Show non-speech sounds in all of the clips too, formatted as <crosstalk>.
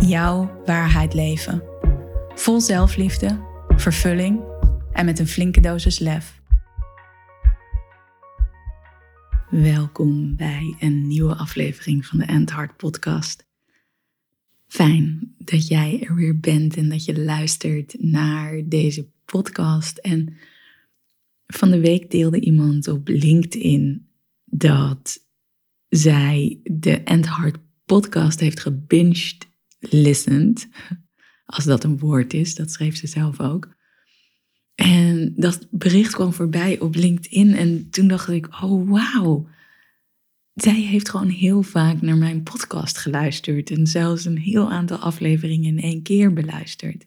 jouw waarheid leven. Vol zelfliefde, vervulling en met een flinke dosis lef. Welkom bij een nieuwe aflevering van de End Heart Podcast. Fijn dat jij er weer bent en dat je luistert naar deze podcast. En van de week deelde iemand op LinkedIn dat zij de End Heart podcast heeft gebinged listened. Als dat een woord is, dat schreef ze zelf ook. En dat bericht kwam voorbij op LinkedIn en toen dacht ik, oh wauw. Zij heeft gewoon heel vaak naar mijn podcast geluisterd en zelfs een heel aantal afleveringen in één keer beluisterd.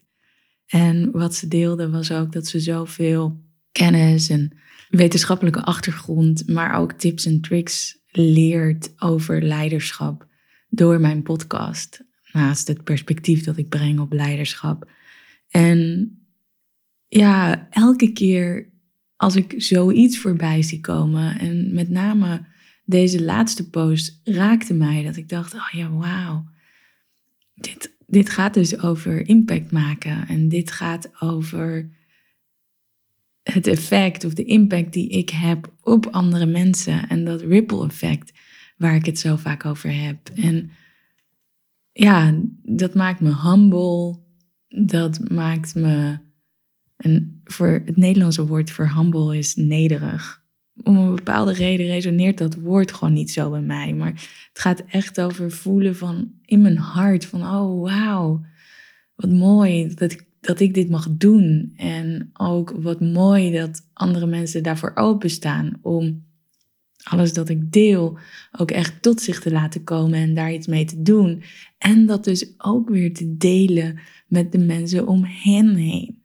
En wat ze deelde was ook dat ze zoveel kennis en wetenschappelijke achtergrond, maar ook tips en tricks leert over leiderschap door mijn podcast naast het perspectief dat ik breng op leiderschap. En ja, elke keer als ik zoiets voorbij zie komen, en met name deze laatste post raakte mij dat ik dacht: oh ja, wauw. Dit, dit gaat dus over impact maken. En dit gaat over het effect of de impact die ik heb op andere mensen. En dat ripple effect waar ik het zo vaak over heb. En ja, dat maakt me humble. Dat maakt me. En voor het Nederlandse woord voor humble is nederig. Om een bepaalde reden resoneert dat woord gewoon niet zo bij mij. Maar het gaat echt over voelen van in mijn hart van oh wauw, wat mooi dat ik, dat ik dit mag doen. En ook wat mooi dat andere mensen daarvoor openstaan om alles dat ik deel ook echt tot zich te laten komen en daar iets mee te doen. En dat dus ook weer te delen met de mensen om hen heen.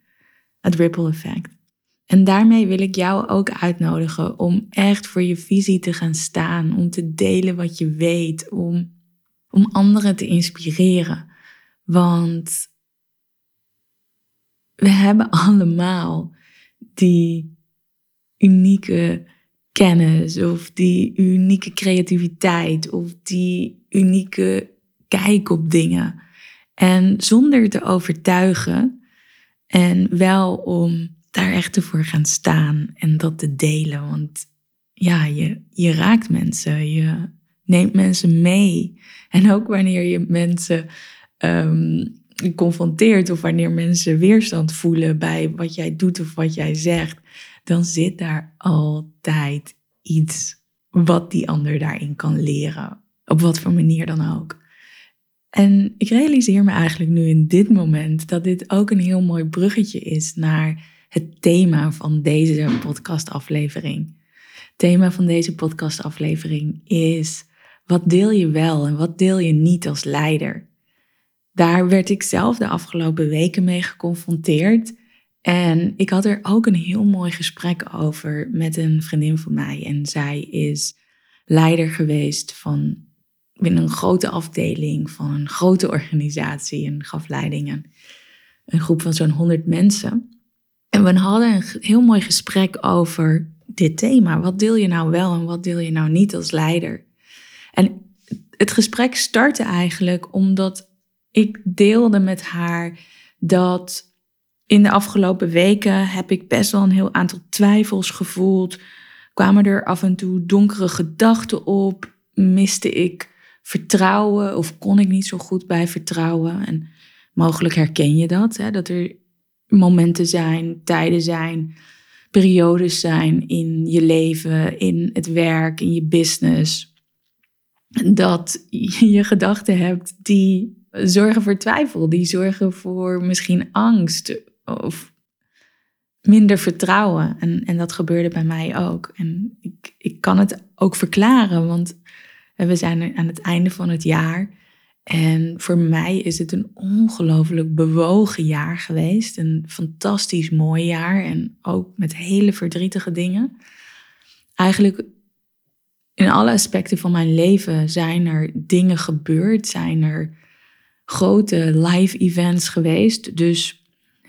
Het ripple effect. En daarmee wil ik jou ook uitnodigen om echt voor je visie te gaan staan, om te delen wat je weet, om, om anderen te inspireren. Want we hebben allemaal die unieke kennis of die unieke creativiteit of die unieke kijk op dingen. En zonder te overtuigen en wel om daar echt voor gaan staan en dat te delen. Want ja, je, je raakt mensen, je neemt mensen mee. En ook wanneer je mensen um, confronteert of wanneer mensen weerstand voelen bij wat jij doet of wat jij zegt, dan zit daar altijd iets wat die ander daarin kan leren. Op wat voor manier dan ook. En ik realiseer me eigenlijk nu in dit moment dat dit ook een heel mooi bruggetje is naar het thema van deze podcastaflevering. Het thema van deze podcastaflevering is: wat deel je wel en wat deel je niet als leider? Daar werd ik zelf de afgelopen weken mee geconfronteerd. En ik had er ook een heel mooi gesprek over met een vriendin van mij. En zij is leider geweest van binnen een grote afdeling van een grote organisatie en gaf leiding aan een groep van zo'n 100 mensen. En we hadden een heel mooi gesprek over dit thema. Wat deel je nou wel en wat deel je nou niet als leider? En het gesprek startte eigenlijk omdat ik deelde met haar dat in de afgelopen weken heb ik best wel een heel aantal twijfels gevoeld. Kwamen er af en toe donkere gedachten op? Miste ik vertrouwen of kon ik niet zo goed bij vertrouwen? En mogelijk herken je dat, hè? dat er momenten zijn, tijden zijn, periodes zijn in je leven, in het werk, in je business. Dat je gedachten hebt die zorgen voor twijfel, die zorgen voor misschien angst of minder vertrouwen. En, en dat gebeurde bij mij ook. En ik, ik kan het ook verklaren, want we zijn aan het einde van het jaar. En voor mij is het een ongelooflijk bewogen jaar geweest. Een fantastisch mooi jaar en ook met hele verdrietige dingen. Eigenlijk in alle aspecten van mijn leven zijn er dingen gebeurd, zijn er grote live events geweest. Dus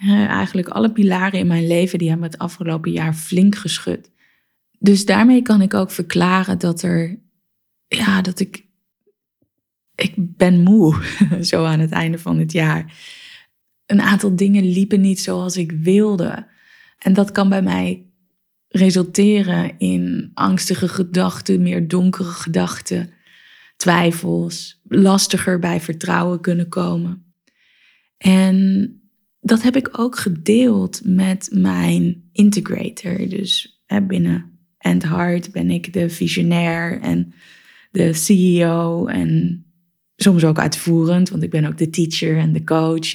eigenlijk alle pilaren in mijn leven die hebben het afgelopen jaar flink geschud. Dus daarmee kan ik ook verklaren dat er, ja, dat ik, ik ben moe <laughs> zo aan het einde van het jaar. Een aantal dingen liepen niet zoals ik wilde. En dat kan bij mij resulteren in angstige gedachten, meer donkere gedachten, twijfels, lastiger bij vertrouwen kunnen komen. En dat heb ik ook gedeeld met mijn integrator. Dus binnen And Heart ben ik de visionair en de CEO en soms ook uitvoerend, want ik ben ook de teacher en de coach.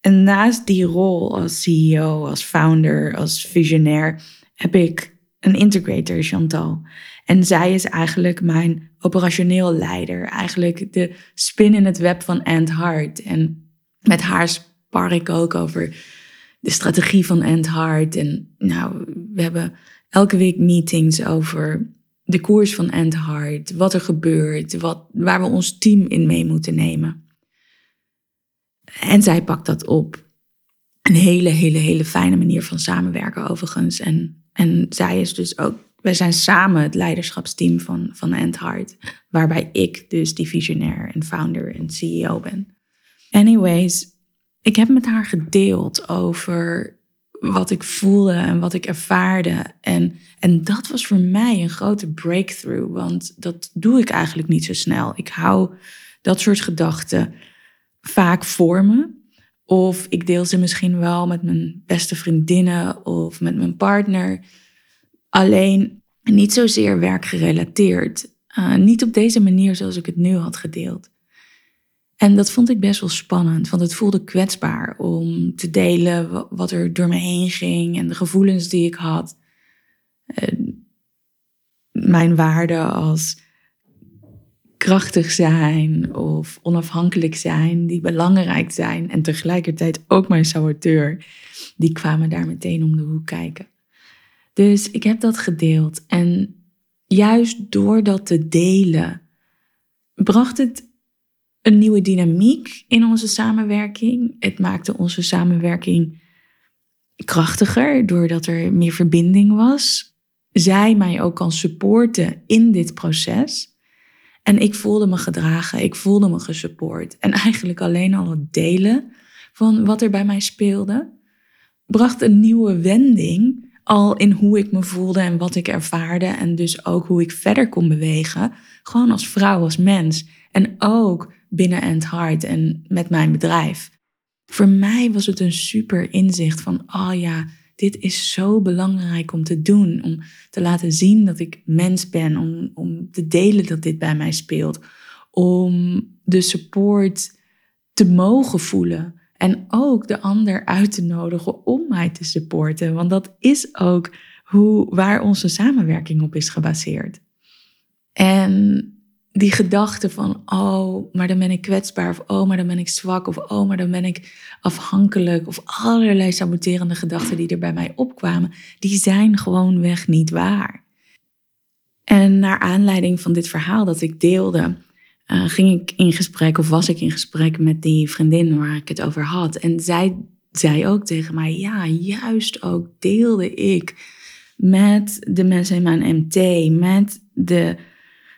En naast die rol als CEO, als founder, als visionair, heb ik een integrator, Chantal. En zij is eigenlijk mijn operationeel leider. Eigenlijk de spin in het web van Ant Heart. En met haar spar ik ook over de strategie van Ant Heart. En nou, we hebben elke week meetings over de koers van Ant Heart. Wat er gebeurt, wat, waar we ons team in mee moeten nemen. En zij pakt dat op. Een hele, hele, hele fijne manier van samenwerken overigens. En en zij is dus ook, wij zijn samen het leiderschapsteam van, van Ant Heart, waarbij ik dus die visionair en founder en CEO ben. Anyways, ik heb met haar gedeeld over wat ik voelde en wat ik ervaarde. En, en dat was voor mij een grote breakthrough, want dat doe ik eigenlijk niet zo snel. Ik hou dat soort gedachten vaak voor me. Of ik deel ze misschien wel met mijn beste vriendinnen of met mijn partner. Alleen niet zozeer werkgerelateerd. Uh, niet op deze manier zoals ik het nu had gedeeld. En dat vond ik best wel spannend, want het voelde kwetsbaar om te delen wat er door me heen ging en de gevoelens die ik had. Mijn waarde als krachtig zijn of onafhankelijk zijn, die belangrijk zijn en tegelijkertijd ook mijn saboteur, die kwamen daar meteen om de hoek kijken. Dus ik heb dat gedeeld en juist door dat te delen bracht het een nieuwe dynamiek in onze samenwerking. Het maakte onze samenwerking krachtiger doordat er meer verbinding was. Zij mij ook kan supporten in dit proces. En ik voelde me gedragen, ik voelde me gesupport. En eigenlijk alleen al het delen van wat er bij mij speelde, bracht een nieuwe wending al in hoe ik me voelde en wat ik ervaarde. En dus ook hoe ik verder kon bewegen. Gewoon als vrouw, als mens. En ook binnen End Heart en met mijn bedrijf. Voor mij was het een super inzicht van, oh ja, dit is zo belangrijk om te doen. Om te laten zien dat ik mens ben. Om, om te delen dat dit bij mij speelt. Om de support te mogen voelen. En ook de ander uit te nodigen om mij te supporten. Want dat is ook hoe, waar onze samenwerking op is gebaseerd. En die gedachte van, oh, maar dan ben ik kwetsbaar, of oh, maar dan ben ik zwak, of oh, maar dan ben ik afhankelijk, of allerlei saboterende gedachten die er bij mij opkwamen, die zijn gewoonweg niet waar. En naar aanleiding van dit verhaal dat ik deelde, uh, ging ik in gesprek, of was ik in gesprek met die vriendin waar ik het over had. En zij zei ook tegen mij, ja, juist ook deelde ik met de mensen in mijn MT, met de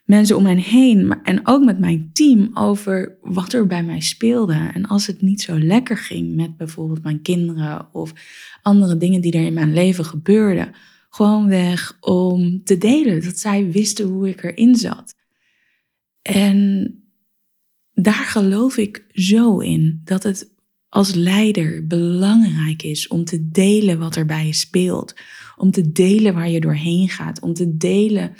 mensen om mij heen en ook met mijn team over wat er bij mij speelde. En als het niet zo lekker ging met bijvoorbeeld mijn kinderen of andere dingen die er in mijn leven gebeurden, gewoon weg om te delen, dat zij wisten hoe ik erin zat. En daar geloof ik zo in dat het als leider belangrijk is om te delen wat er bij je speelt, om te delen waar je doorheen gaat, om te delen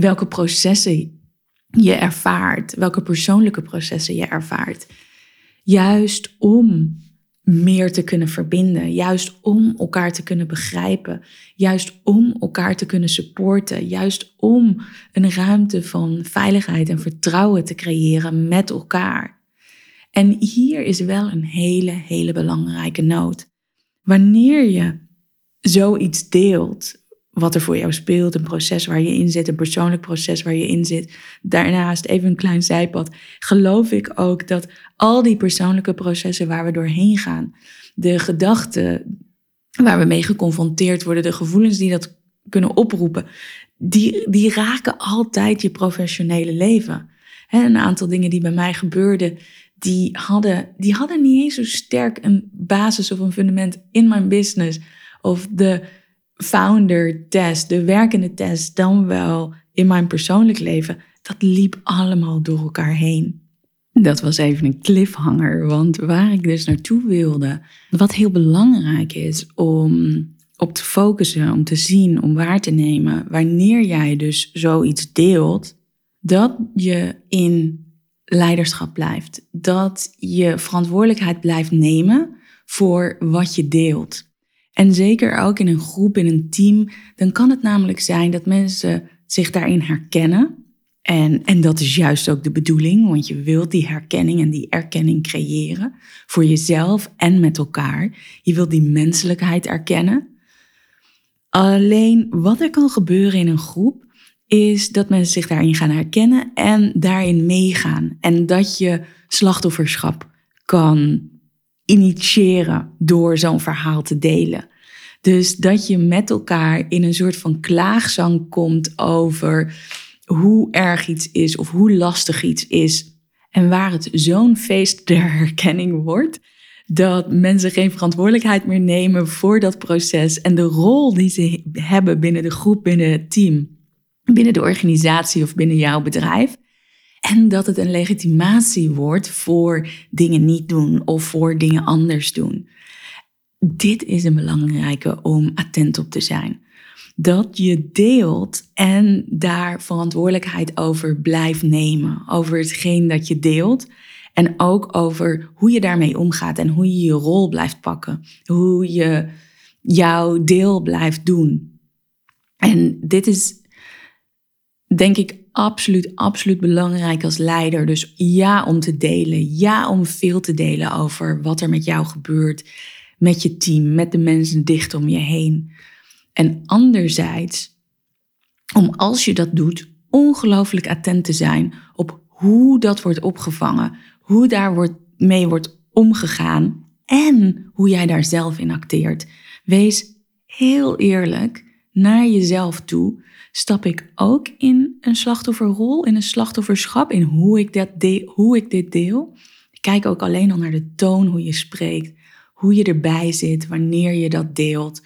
welke processen je ervaart, welke persoonlijke processen je ervaart. Juist om meer te kunnen verbinden. Juist om elkaar te kunnen begrijpen. Juist om elkaar te kunnen supporten. Juist om een ruimte van veiligheid en vertrouwen te creëren met elkaar. En hier is wel een hele, hele belangrijke noot. Wanneer je zoiets deelt, wat er voor jou speelt, een proces waar je in zit, een persoonlijk proces waar je in zit. Daarnaast even een klein zijpad. Geloof ik ook dat al die persoonlijke processen waar we doorheen gaan, de gedachten waar we mee geconfronteerd worden, de gevoelens die dat kunnen oproepen, die, die raken altijd je professionele leven. een aantal dingen die bij mij gebeurden, die hadden, die hadden niet eens zo sterk een basis of een fundament in mijn business. Of de founder test, de werkende test, dan wel in mijn persoonlijk leven. Dat liep allemaal door elkaar heen. Dat was even een cliffhanger, want waar ik dus naartoe wilde, wat heel belangrijk is om op te focussen, om te zien, om waar te nemen, wanneer jij dus zoiets deelt, dat je in leiderschap blijft. Dat je verantwoordelijkheid blijft nemen voor wat je deelt. En zeker ook in een groep, in een team, dan kan het namelijk zijn dat mensen zich daarin herkennen. En, en dat is juist ook de bedoeling, want je wilt die herkenning en die erkenning creëren voor jezelf en met elkaar. Je wilt die menselijkheid erkennen. Alleen wat er kan gebeuren in een groep is dat mensen zich daarin gaan herkennen en daarin meegaan. En dat je slachtofferschap kan initiëren door zo'n verhaal te delen. Dus dat je met elkaar in een soort van klaagzang komt over hoe erg iets is of hoe lastig iets is. En waar het zo'n feest der herkenning wordt, dat mensen geen verantwoordelijkheid meer nemen voor dat proces en de rol die ze hebben binnen de groep, binnen het team, binnen de organisatie of binnen jouw bedrijf. En dat het een legitimatie wordt voor dingen niet doen of voor dingen anders doen. Dit is een belangrijke om attent op te zijn. Dat je deelt en daar verantwoordelijkheid over blijft nemen. Over hetgeen dat je deelt. En ook over hoe je daarmee omgaat en hoe je je rol blijft pakken. Hoe je jouw deel blijft doen. En dit is denk ik absoluut, absoluut belangrijk als leider. Dus ja om te delen. Ja om veel te delen over wat er met jou gebeurt. Met je team, met de mensen dicht om je heen. En anderzijds, om als je dat doet, ongelooflijk attent te zijn op hoe dat wordt opgevangen. Hoe daar wordt, mee wordt omgegaan. En hoe jij daar zelf in acteert. Wees heel eerlijk naar jezelf toe stap ik ook in een slachtofferrol, in een slachtofferschap, in hoe ik, dat hoe ik dit deel. Ik kijk ook alleen al naar de toon, hoe je spreekt, hoe je erbij zit, wanneer je dat deelt.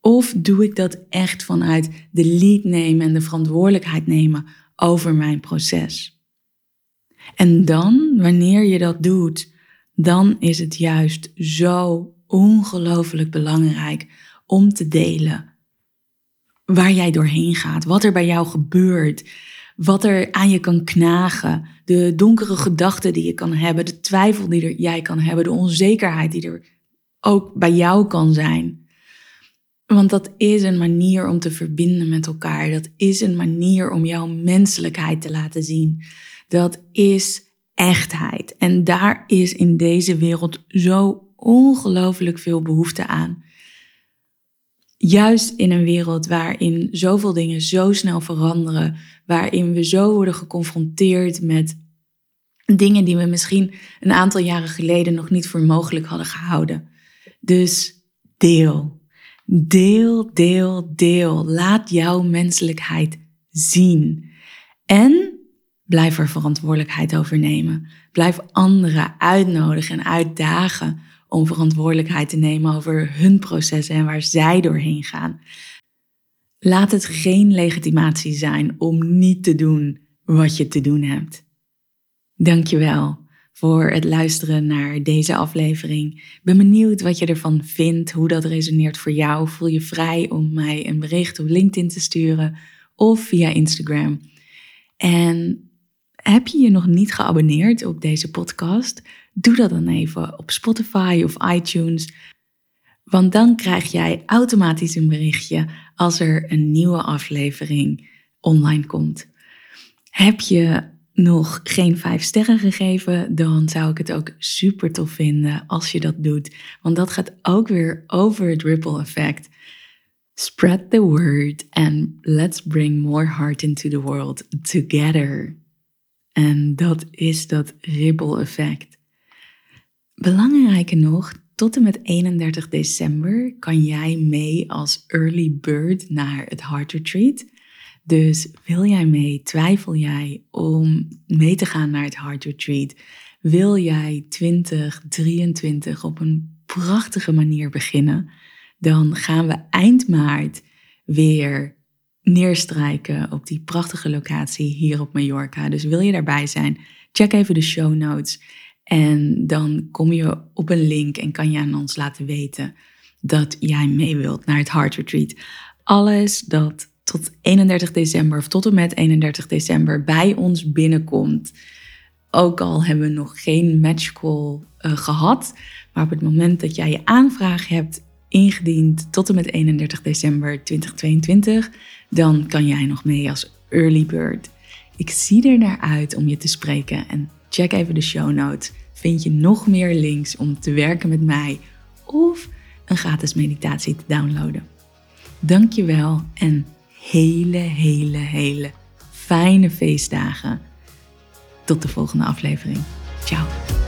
Of doe ik dat echt vanuit de lead nemen en de verantwoordelijkheid nemen over mijn proces? En dan, wanneer je dat doet, dan is het juist zo ongelooflijk belangrijk om te delen waar jij doorheen gaat, wat er bij jou gebeurt, wat er aan je kan knagen, de donkere gedachten die je kan hebben, de twijfel die er, jij kan hebben, de onzekerheid die er ook bij jou kan zijn. Want dat is een manier om te verbinden met elkaar. Dat is een manier om jouw menselijkheid te laten zien. Dat is echtheid. En daar is in deze wereld zo ongelooflijk veel behoefte aan. Juist in een wereld waarin zoveel dingen zo snel veranderen, waarin we zo worden geconfronteerd met dingen die we misschien een aantal jaren geleden nog niet voor mogelijk hadden gehouden. Dus deel. Deel, deel, deel. Laat jouw menselijkheid zien. En blijf er verantwoordelijkheid over nemen. Blijf anderen uitnodigen en uitdagen om verantwoordelijkheid te nemen over hun processen en waar zij doorheen gaan. Laat het geen legitimatie zijn om niet te doen wat je te doen hebt. Dankjewel voor het luisteren naar deze aflevering. Ik ben benieuwd wat je ervan vindt, hoe dat resoneert voor jou. Voel je vrij om mij een bericht op LinkedIn te sturen of via Instagram. En heb je je nog niet geabonneerd op deze podcast? Doe dat dan even op Spotify of iTunes. Want dan krijg jij automatisch een berichtje als er een nieuwe aflevering online komt. Heb je nog geen vijf sterren gegeven, dan zou ik het ook super tof vinden als je dat doet. Want dat gaat ook weer over het ripple effect. Spread the word and let's bring more heart into the world together. En dat is dat ripple effect. Belangrijker nog, tot en met 31 december kan jij mee als early bird naar het Heart Retreat. Dus wil jij mee? Twijfel jij om mee te gaan naar het Heart Retreat? Wil jij 2023 op een prachtige manier beginnen? Dan gaan we eind maart weer neerstrijken op die prachtige locatie hier op Mallorca. Dus wil je daarbij zijn? Check even de show notes. En dan kom je op een link en kan je aan ons laten weten dat jij mee wilt naar het Heart Retreat. Alles dat tot 31 december of tot en met 31 december bij ons binnenkomt. Ook al hebben we nog geen matchcall uh, gehad, maar op het moment dat jij je aanvraag hebt ingediend tot en met 31 december 2022, dan kan jij nog mee als early bird. Ik zie er naar uit om je te spreken en check even de show notes. Vind je nog meer links om te werken met mij of een gratis meditatie te downloaden. Dankjewel en hele, hele, hele fijne feestdagen. Tot de volgende aflevering. Ciao.